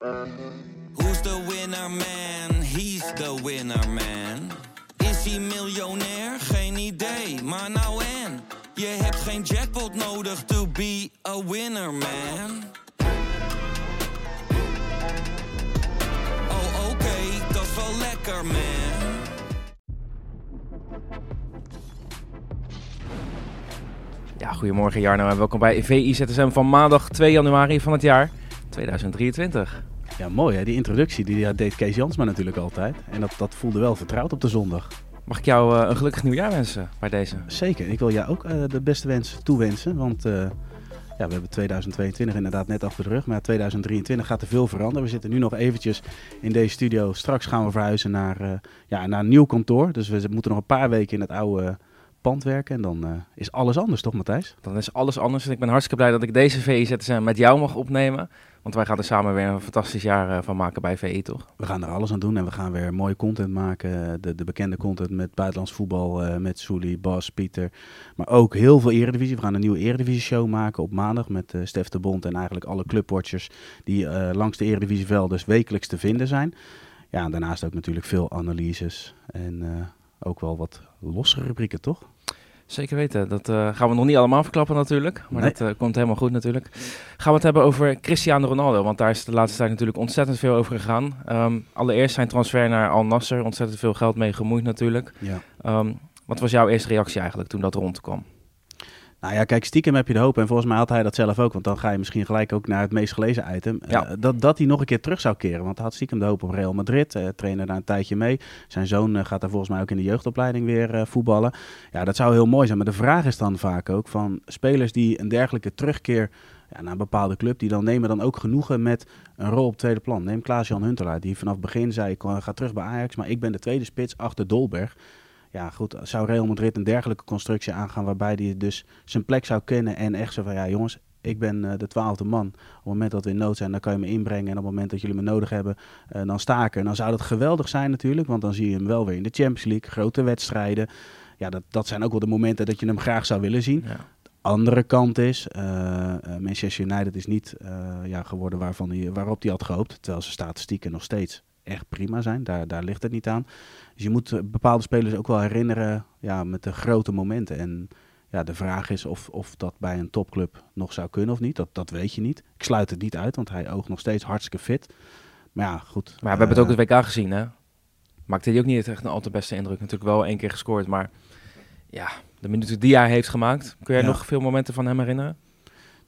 Who's the winner man? He's the winner man. Is hij miljonair? Geen idee, maar nou en. Je hebt geen jackpot nodig to be a winner man. Oh oké, dat is wel lekker man. Ja, goedemorgen Jarno en welkom bij VIZSM van maandag 2 januari van het jaar 2023. Ja, mooi hè. Die introductie die deed Kees Jansma natuurlijk altijd. En dat, dat voelde wel vertrouwd op de zondag. Mag ik jou eh, een gelukkig nieuwjaar wensen bij deze? Zeker. Ik wil jou ook eh, de beste wens toewensen. Want eh, ja, we hebben 2022 inderdaad net achter de rug. Maar 2023 gaat er veel veranderen. We zitten nu nog eventjes in deze studio. Straks gaan we verhuizen naar, ja, naar een nieuw kantoor. Dus we moeten nog een paar weken in het oude pand werken. En dan is alles anders, toch Matthijs? Dan is alles anders. En ik ben hartstikke blij dat ik deze VIZSM met jou mag opnemen. Want wij gaan er samen weer een fantastisch jaar eh, van maken bij VI, toch? We gaan er alles aan doen en we gaan weer mooie content maken. De, de bekende content met buitenlands voetbal, uh, met Soelie, Bas, Pieter. Maar ook heel veel eredivisie. We gaan een nieuwe eredivisie show maken op maandag met uh, Stef de Bond en eigenlijk alle clubwatchers die langs de eredivisievelden wekelijks te vinden zijn. Ja, en daarnaast ook natuurlijk veel analyses en ook wel wat losse rubrieken, toch? Zeker weten. Dat uh, gaan we nog niet allemaal verklappen natuurlijk. Maar dat uh, komt helemaal goed natuurlijk. Gaan we het hebben over Cristiano Ronaldo. Want daar is de laatste tijd natuurlijk ontzettend veel over gegaan. Um, allereerst zijn transfer naar Al Nasser. Ontzettend veel geld mee gemoeid natuurlijk. Ja. Um, wat was jouw eerste reactie eigenlijk toen dat rondkwam? Nou ja, kijk, stiekem heb je de hoop. En volgens mij had hij dat zelf ook. Want dan ga je misschien gelijk ook naar het meest gelezen item. Ja. Uh, dat, dat hij nog een keer terug zou keren. Want hij had stiekem de hoop op Real Madrid. Uh, trainer daar een tijdje mee. Zijn zoon uh, gaat daar volgens mij ook in de jeugdopleiding weer voetballen. Ja, dat zou heel mooi zijn. Maar de vraag is dan vaak ook van spelers die een dergelijke terugkeer ja, naar een bepaalde club, die dan nemen dan ook genoegen met een rol op tweede plan. Neem Klaas-Jan Huntelaar, die vanaf het begin zei, ik ga terug bij Ajax, maar ik ben de tweede spits achter Dolberg ja, goed, zou Real Madrid een dergelijke constructie aangaan waarbij hij dus zijn plek zou kennen en echt zo van, ja jongens, ik ben uh, de twaalfde man. Op het moment dat we in nood zijn, dan kan je me inbrengen. En op het moment dat jullie me nodig hebben, uh, dan sta ik er. Dan zou dat geweldig zijn natuurlijk, want dan zie je hem wel weer in de Champions League, grote wedstrijden. Ja, dat, dat zijn ook wel de momenten dat je hem graag zou willen zien. Ja. De andere kant is, uh, Manchester United is niet ja, geworden waarvan hij, waarop hij had gehoopt. Terwijl zijn statistieken nog steeds echt prima zijn. Daar, daar ligt het niet aan. Dus je moet eh, bepaalde spelers ook wel herinneren ja, met de grote momenten. En ja, de vraag is of, of dat bij een topclub nog zou kunnen of niet. Dat, dat weet je niet. Ik sluit het niet uit, want hij oogt nog steeds hartstikke fit. Maar ja, goed. Maar we hebben het ook het WK gezien, hè? Maakte hij ook niet echt een al te beste indruk. Natuurlijk wel één keer gescoord, maar ja, de minuten die hij heeft gemaakt. Kun jij nog veel momenten van hem herinneren?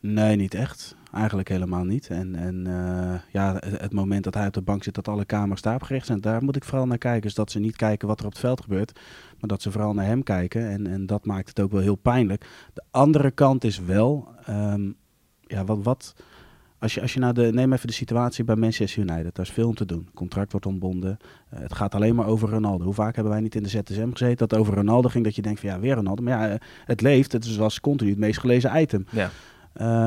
Nee, niet echt. Eigenlijk helemaal niet. En, en uh, ja, het, het, moment dat hij op de bank zit, dat alle kamers daarop gericht zijn, daar moet ik vooral naar kijken. Dus dat ze niet kijken wat er op het veld gebeurt, maar dat ze vooral naar hem kijken. En, en dat maakt het ook wel heel pijnlijk. De andere kant is wel, um, ja, wat, wat, als je, als je naar de, neem even de situatie bij Manchester United. Daar is veel om te doen. contract wordt ontbonden. Uh, het gaat alleen maar over Ronaldo. Hoe vaak hebben wij niet in de ZSM gezeten dat over Ronaldo ging, dat je denkt van ja, weer Ronaldo. Maar ja, uh, het leeft. Het was continu het meest gelezen item. Ja.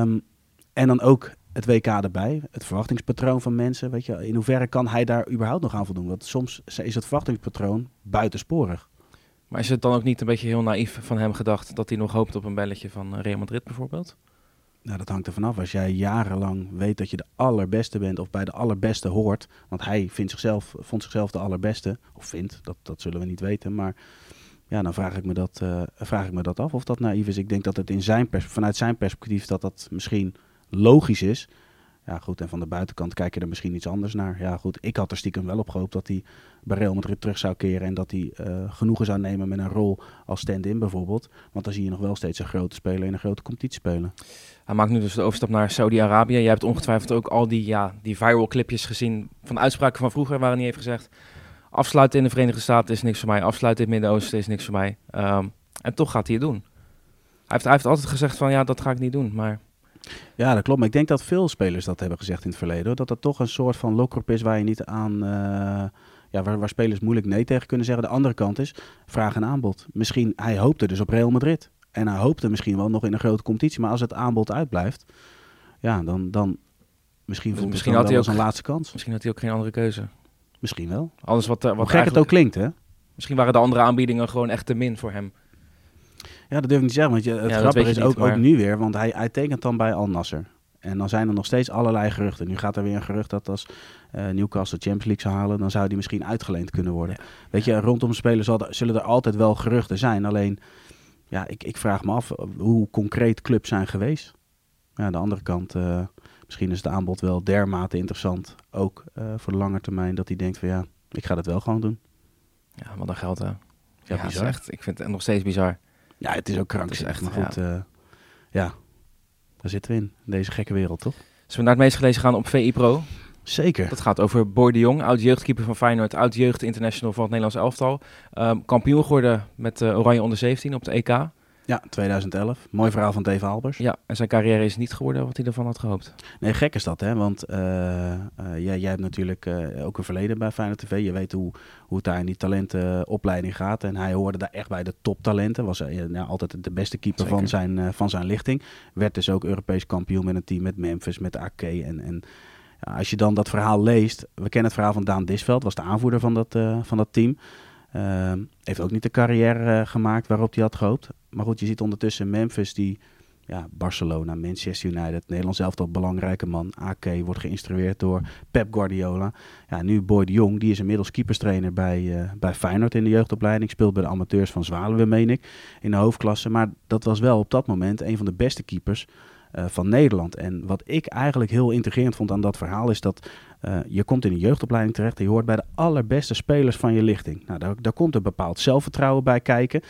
Um, en dan ook het WK erbij, het verwachtingspatroon van mensen. Weet je, in hoeverre kan hij daar überhaupt nog aan voldoen? Want soms is het verwachtingspatroon buitensporig. Maar is het dan ook niet een beetje heel naïef van hem gedacht dat hij nog hoopt op een belletje van Real Madrid bijvoorbeeld? Nou, dat hangt er vanaf. Als jij jarenlang weet dat je de allerbeste bent of bij de allerbeste hoort, want hij vindt zichzelf, vond zichzelf de allerbeste, of vindt, dat, dat zullen we niet weten, maar ja, dan vraag ik, me dat, uh, vraag ik me dat af of dat naïef is. Ik denk dat het in zijn vanuit zijn perspectief dat dat misschien logisch is. Ja, goed, en van de buitenkant kijk je er misschien iets anders naar. Ja, goed, ik had er stiekem wel op gehoopt dat hij bij Real Madrid terug zou keren en dat hij uh, genoegen zou nemen met een rol als stand-in bijvoorbeeld. Want dan zie je nog wel steeds een grote speler in een grote competitie spelen. Hij maakt nu dus de overstap naar Saudi-Arabië. Jij hebt ongetwijfeld ook al die, ja, die viral clipjes gezien van uitspraken van vroeger, waar hij heeft gezegd... Afsluiten in de Verenigde Staten is niks voor mij. Afsluiten in het Midden-Oosten is niks voor mij. Um, en toch gaat hij het doen. Hij heeft, hij heeft altijd gezegd van ja, dat ga ik niet doen. Maar ja, dat klopt. Maar ik denk dat veel spelers dat hebben gezegd in het verleden. Dat dat toch een soort van lokroep is waar je niet aan... Uh, ja, waar, waar, spelers moeilijk nee tegen kunnen zeggen. De andere kant is vraag en aanbod. Misschien, hij hoopte dus op Real Madrid. En hij hoopte misschien wel nog in een grote competitie. Maar als het aanbod uitblijft, ja, dan, dan misschien voelt misschien het had hij ook, een laatste kans. Misschien had hij ook geen andere keuze. Misschien wel. Alles wat, uh, wat gek het ook klinkt, hè? Misschien waren de andere aanbiedingen gewoon echt te min voor hem. Ja, dat durf ik niet zeggen, want je, het ja, grappige is ook, ook nu weer, want hij, hij tekent dan bij Al Nasser. En dan zijn er nog steeds allerlei geruchten. Nu gaat er weer een gerucht dat als uh, Newcastle Champions League zou halen, dan zou die misschien uitgeleend kunnen worden. Weet je, rondom spelers zullen er altijd wel geruchten zijn. Alleen, ja, ik, ik vraag me af hoe concreet clubs zijn geweest. Ja, aan de andere kant, uh, misschien is het aanbod wel dermate interessant, ook uh, voor de lange termijn, dat hij denkt van ja, ik ga dat wel gewoon doen. Ja, wat dan geld hè. Ja, ja bizar. Echt, ik vind het nog steeds bizar. Ja, het is ook krankzinnig. echt, maar goed, ja. ja, daar zitten we in, deze gekke wereld, toch? Zullen we naar het meest gelezen gaan op VI Pro? Zeker. Dat gaat over Boy de Jong, oud-jeugdkeeper van Feyenoord, oud-jeugd international van het Nederlands elftal. Um, kampioen geworden met uh, Oranje onder 17 op de EK. Ja, 2011. Mooi verhaal van Dave Albers. Ja, en zijn carrière is niet geworden wat hij ervan had gehoopt. Nee, gek is dat, hè? Want uh, uh, jij, jij hebt natuurlijk uh, ook een verleden bij Feyenoord TV. Je weet hoe, hoe het daar in die talentenopleiding gaat. En hij hoorde daar echt bij de toptalenten. Was nou, altijd de beste keeper van zijn, van zijn lichting. Werd dus ook Europees kampioen met een team met Memphis, met AK. En, en ja, als je dan dat verhaal leest... We kennen het verhaal van Daan Disveld, was de aanvoerder van dat, van dat team... Uh, heeft ook niet de carrière uh, gemaakt waarop hij had gehoopt. Maar goed, je ziet ondertussen Memphis die... Ja, Barcelona, Manchester United, Nederland zelf belangrijke man. AK wordt geïnstrueerd door Pep Guardiola. Ja, nu Boy de Jong, die is inmiddels keeperstrainer bij, uh, bij Feyenoord in de jeugdopleiding. Speelt bij de amateurs van Zwaluwe, meen ik, in de hoofdklasse. Maar dat was wel op dat moment een van de beste keepers uh, van Nederland. En wat ik eigenlijk heel intrigerend vond aan dat verhaal is dat uh, je komt in een jeugdopleiding terecht en je hoort bij de allerbeste spelers van je lichting. Nou, daar, daar komt een bepaald zelfvertrouwen bij kijken.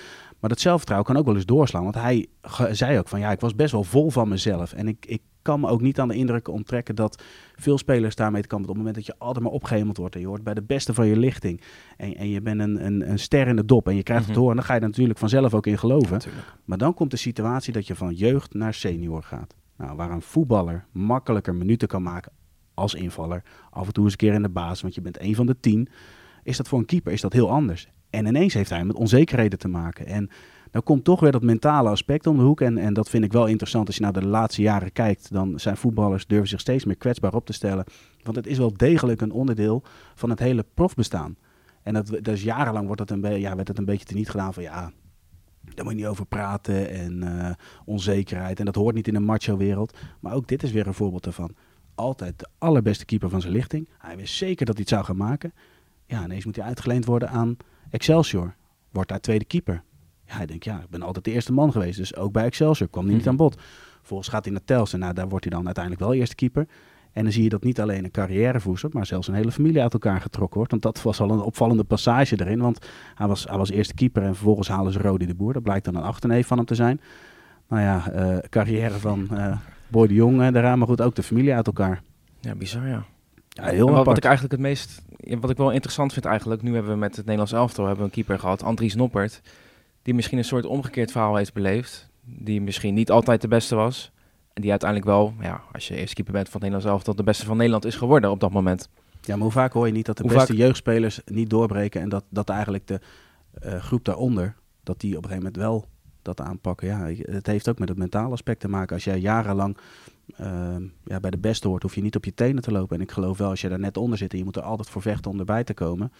Maar dat zelfvertrouwen kan ook wel eens doorslaan. Want hij zei ook van ja, ik was best wel vol van mezelf. En ik, ik kan me ook niet aan de indruk onttrekken dat veel spelers daarmee te kampen. Op het moment dat je altijd maar opgehemeld wordt en je hoort bij de beste van je lichting. En, en je bent een, een, een ster in de dop en je krijgt het mhm. door. En dan ga je er natuurlijk vanzelf ook in geloven. maar dan komt de situatie dat je van jeugd naar senior gaat. Nou, waar een voetballer makkelijker minuten kan maken als invaller. Af en toe eens een keer in de baas, want je bent een van de tien. Is dat voor een keeper is dat heel anders. En ineens heeft hij met onzekerheden te maken. En dan komt toch weer dat mentale aspect om de hoek. En, en dat vind ik wel interessant als je naar de laatste jaren kijkt. Dan zijn voetballers durven zich steeds meer kwetsbaar op te stellen. Want het is wel degelijk een onderdeel van het hele profbestaan. En dat, jarenlang wordt het een ja, werd het een beetje teniet gedaan van ja, daar moet je niet over praten en uh, onzekerheid. En dat hoort niet in een macho-wereld. Maar ook dit is weer een voorbeeld ervan. Altijd de allerbeste keeper van zijn lichting. Hij wist zeker dat hij het zou gaan maken. Ja, ineens moet hij uitgeleend worden aan Excelsior. Wordt daar tweede keeper. Ja, hij denkt, ja, ik ben altijd de eerste man geweest. Dus ook bij Excelsior kwam hij niet mhm. aan bod. Vervolgens gaat hij naar Telstra. Nou, daar wordt hij dan uiteindelijk wel eerste keeper. En dan zie je dat niet alleen een carrièrevoerster, maar zelfs een hele familie uit elkaar getrokken wordt. Want dat was al een opvallende passage erin. Want hij was, hij was eerste keeper en vervolgens halen ze Rodi de Boer. Dat blijkt dan een achterneef van hem te zijn. Nou ja, uh, carrière van uh, Boy de Jong uh, daaraan, maar goed, ook de familie uit elkaar. Ja, bizar ja. Ja, heel wat, wat, ik eigenlijk het meest, wat ik wel interessant vind eigenlijk, nu hebben we met het Nederlands elftal hebben we een keeper gehad, Andries Noppert, die misschien een soort omgekeerd verhaal heeft beleefd, die misschien niet altijd de beste was, en die uiteindelijk wel, ja, als je eerste keeper bent van het Nederlands elftal, de beste van Nederland is geworden op dat moment. Ja, maar hoe vaak hoor je niet dat de beste jeugdspelers niet doorbreken en dat, dat eigenlijk de uh, groep daaronder, dat die op een gegeven moment wel dat aanpakken. Ja, het heeft ook met het mentale aspect te maken. Als jij jarenlang uh, ja, bij de beste hoort, hoef je niet op je tenen te lopen. En ik geloof wel, als je daar net onder zit en je moet er altijd voor vechten om erbij te komen,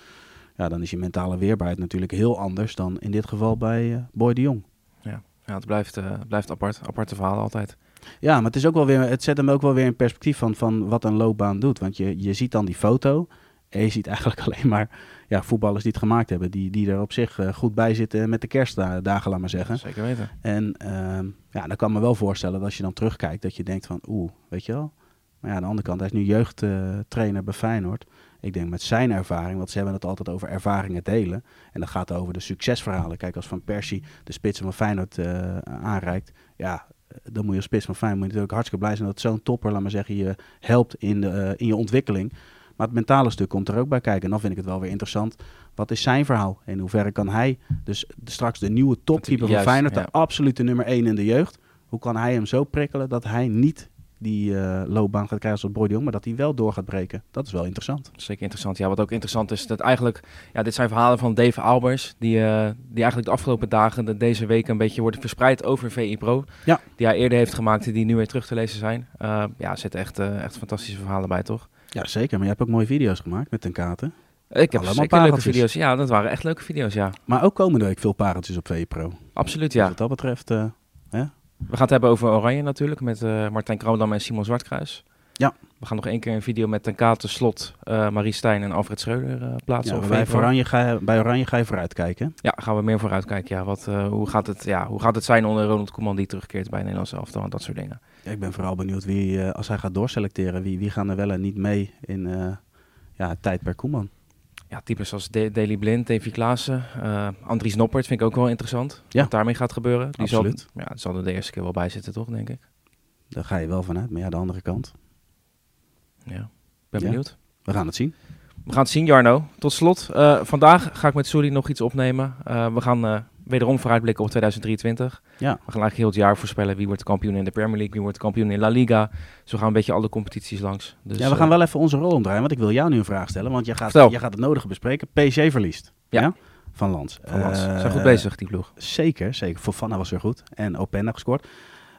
ja, dan is je mentale weerbaarheid natuurlijk heel anders dan in dit geval bij uh, Boy de Jong. Ja, ja het blijft, uh, blijft apart, aparte verhaal altijd. Ja, maar het, is ook wel weer, het zet hem ook wel weer in perspectief van, van wat een loopbaan doet. Want je, je ziet dan die foto en je ziet eigenlijk alleen maar ja, voetballers die het gemaakt hebben. Die, die er op zich uh, goed bij zitten met de kerstdagen, laat maar zeggen. Zeker weten. En uh, ja, dan kan me wel voorstellen dat als je dan terugkijkt, dat je denkt van oeh, weet je wel. Maar ja, aan de andere kant, hij is nu jeugdtrainer bij Feyenoord. Ik denk met zijn ervaring, want ze hebben het altijd over ervaringen delen. En dat gaat over de succesverhalen. Kijk, als Van Persie de spitsen van Feyenoord uh, aanreikt. Ja, dan moet je als spits van Feyenoord natuurlijk hartstikke blij zijn dat zo'n topper, laat maar zeggen, je helpt in, de, uh, in je ontwikkeling. Maar het mentale stuk komt er ook bij kijken. En dan vind ik het wel weer interessant. Wat is zijn verhaal? In hoeverre kan hij, dus straks de nieuwe topkeeper van Feyenoord, de absolute nummer 1 in de jeugd. Hoe kan hij hem zo prikkelen dat hij niet die uh, loopbaan gaat krijgen zoals Boy Jong, maar dat hij wel door gaat breken. Dat is wel interessant. Zeker interessant. Ja, wat ook interessant is, dat eigenlijk, ja, dit zijn verhalen van Dave Albers, die, uh, die eigenlijk de afgelopen dagen, de, deze week een beetje worden verspreid over VI Pro. Ja. Die hij eerder heeft gemaakt, die nu weer terug te lezen zijn. Uh, ja, er zitten echt, echt fantastische verhalen bij, toch? Ja, zeker. Maar je hebt ook mooie video's gemaakt met ten katen. Ik heb Allemaal zeker leuke video's. Ja, dat waren echt leuke video's, ja. Maar ook komende week veel pareltjes op VI Pro. Absoluut, ja. Dus wat dat betreft, uh, We gaan het hebben over Oranje natuurlijk, met uh, Martijn Kroondam en Simon Zwartkruis. Ja. We gaan nog één keer een video met Ten Kate, Slot, uh, Marie Stijn en Alfred Schreuder uh, plaatsen. Ja, bij, Oranje ga je, bij Oranje ga je vooruitkijken. Ja, gaan we meer vooruitkijken. Ja. Wat, uh, hoe, gaat het, ja, hoe gaat het zijn onder Ronald Koeman die terugkeert bij Nederlands elftal en dat soort dingen. Ja, ik ben vooral benieuwd wie, als hij gaat doorselecteren, wie, wie gaan er wel en niet mee in ja, tijd per Koeman. Ja, types als De Daley Blind, Davy Klaassen, Andries Noppert vind ik ook wel interessant. Ja. Wat daarmee gaat gebeuren. Die Absoluut. Zal, ja, zal er de eerste keer wel bij zitten, toch, denk ik. Daar ga je wel vanuit, maar ja, de andere kant. Ja, ben benieuwd. We gaan het zien. We gaan het zien, Jarno. Tot slot, uh, vandaag ga ik met Sully nog iets opnemen. Uh, we gaan uh, wederom vooruitblikken op 2023. Ja. We gaan eigenlijk heel het jaar voorspellen wie wordt de kampioen in de Premier League, wie wordt de kampioen in La Liga. Zo gaan we een beetje alle competities langs. Dus, ja, we gaan wel even onze rol omdraaien, want ik wil jou nu een vraag stellen. Want jij gaat, jij gaat het nodige bespreken. PSG verliest. Ja. ja? Van Lans. Van Lans. Zijn goed bezig, die ploeg. Zeker, zeker. Fofana was weer goed. En Openda gescoord.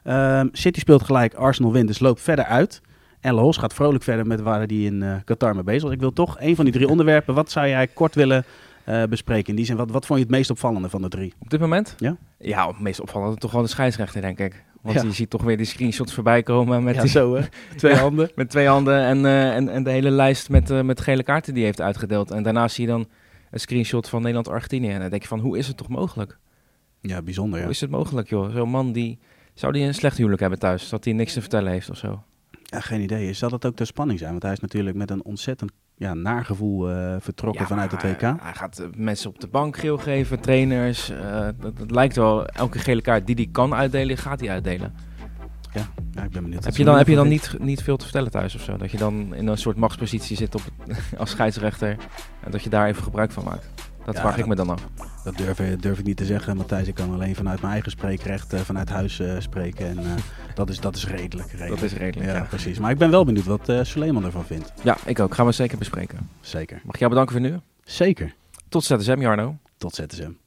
Ehm, City speelt gelijk, Arsenal wint, dus loopt verder uit. En Los gaat vrolijk verder met waar hij in uh, Qatar mee bezig was. Ik wil toch een van die drie onderwerpen. Wat zou jij kort willen uh, bespreken? In die zin, wat, wat vond je het meest opvallende van de drie? Op dit moment? Ja. Ja, het meest opvallende toch wel de scheidsrechter, denk ik. Want ja. je ziet toch weer die screenshots voorbij komen met ja, die, zo, hè? twee handen. Met twee handen en, uh, en, en de hele lijst met, met gele kaarten die hij heeft uitgedeeld. En daarna zie je dan een screenshot van Nederland-Argentinië. En dan denk je van, hoe is het toch mogelijk? Ja, bijzonder, ja. Hoe is het mogelijk, joh? Zo'n man die... Zou die een slecht huwelijk hebben thuis? Dat hij niks te vertellen heeft of zo? Ja, geen idee. Zal dat ook de spanning zijn? Want hij is natuurlijk met een ontzettend ja, naargevoel uh, vertrokken ja, vanuit het WK. Hij, hij gaat uh, mensen op de bank geel geven, trainers. Uh, dat, dat, lijkt wel, elke gele kaart die hij kan uitdelen, gaat hij uitdelen. Ja, ja ik ben benieuwd. Heb je dan, heb je dan niet, niet veel te vertellen thuis of zo? Dat je dan in een soort machtspositie zit op als scheidsrechter en dat je daar even gebruik van maakt? Dat ja, vraag ik me dan af. Dat durf, durf, ik niet te zeggen, Matthijs. Ik kan alleen vanuit mijn eigen spreekrecht, uh, vanuit huis uh, spreken. En uh, dat, is, dat is redelijk, redelijk. Dat is redelijk, ja, ja. precies. Maar ik ben wel benieuwd wat uh, Suleiman ervan vindt. Ja, ik ook. Gaan we zeker bespreken. Zeker. Mag ik jou bedanken voor nu? Zeker. Tot ZSM, Jarno. Tot ZSM.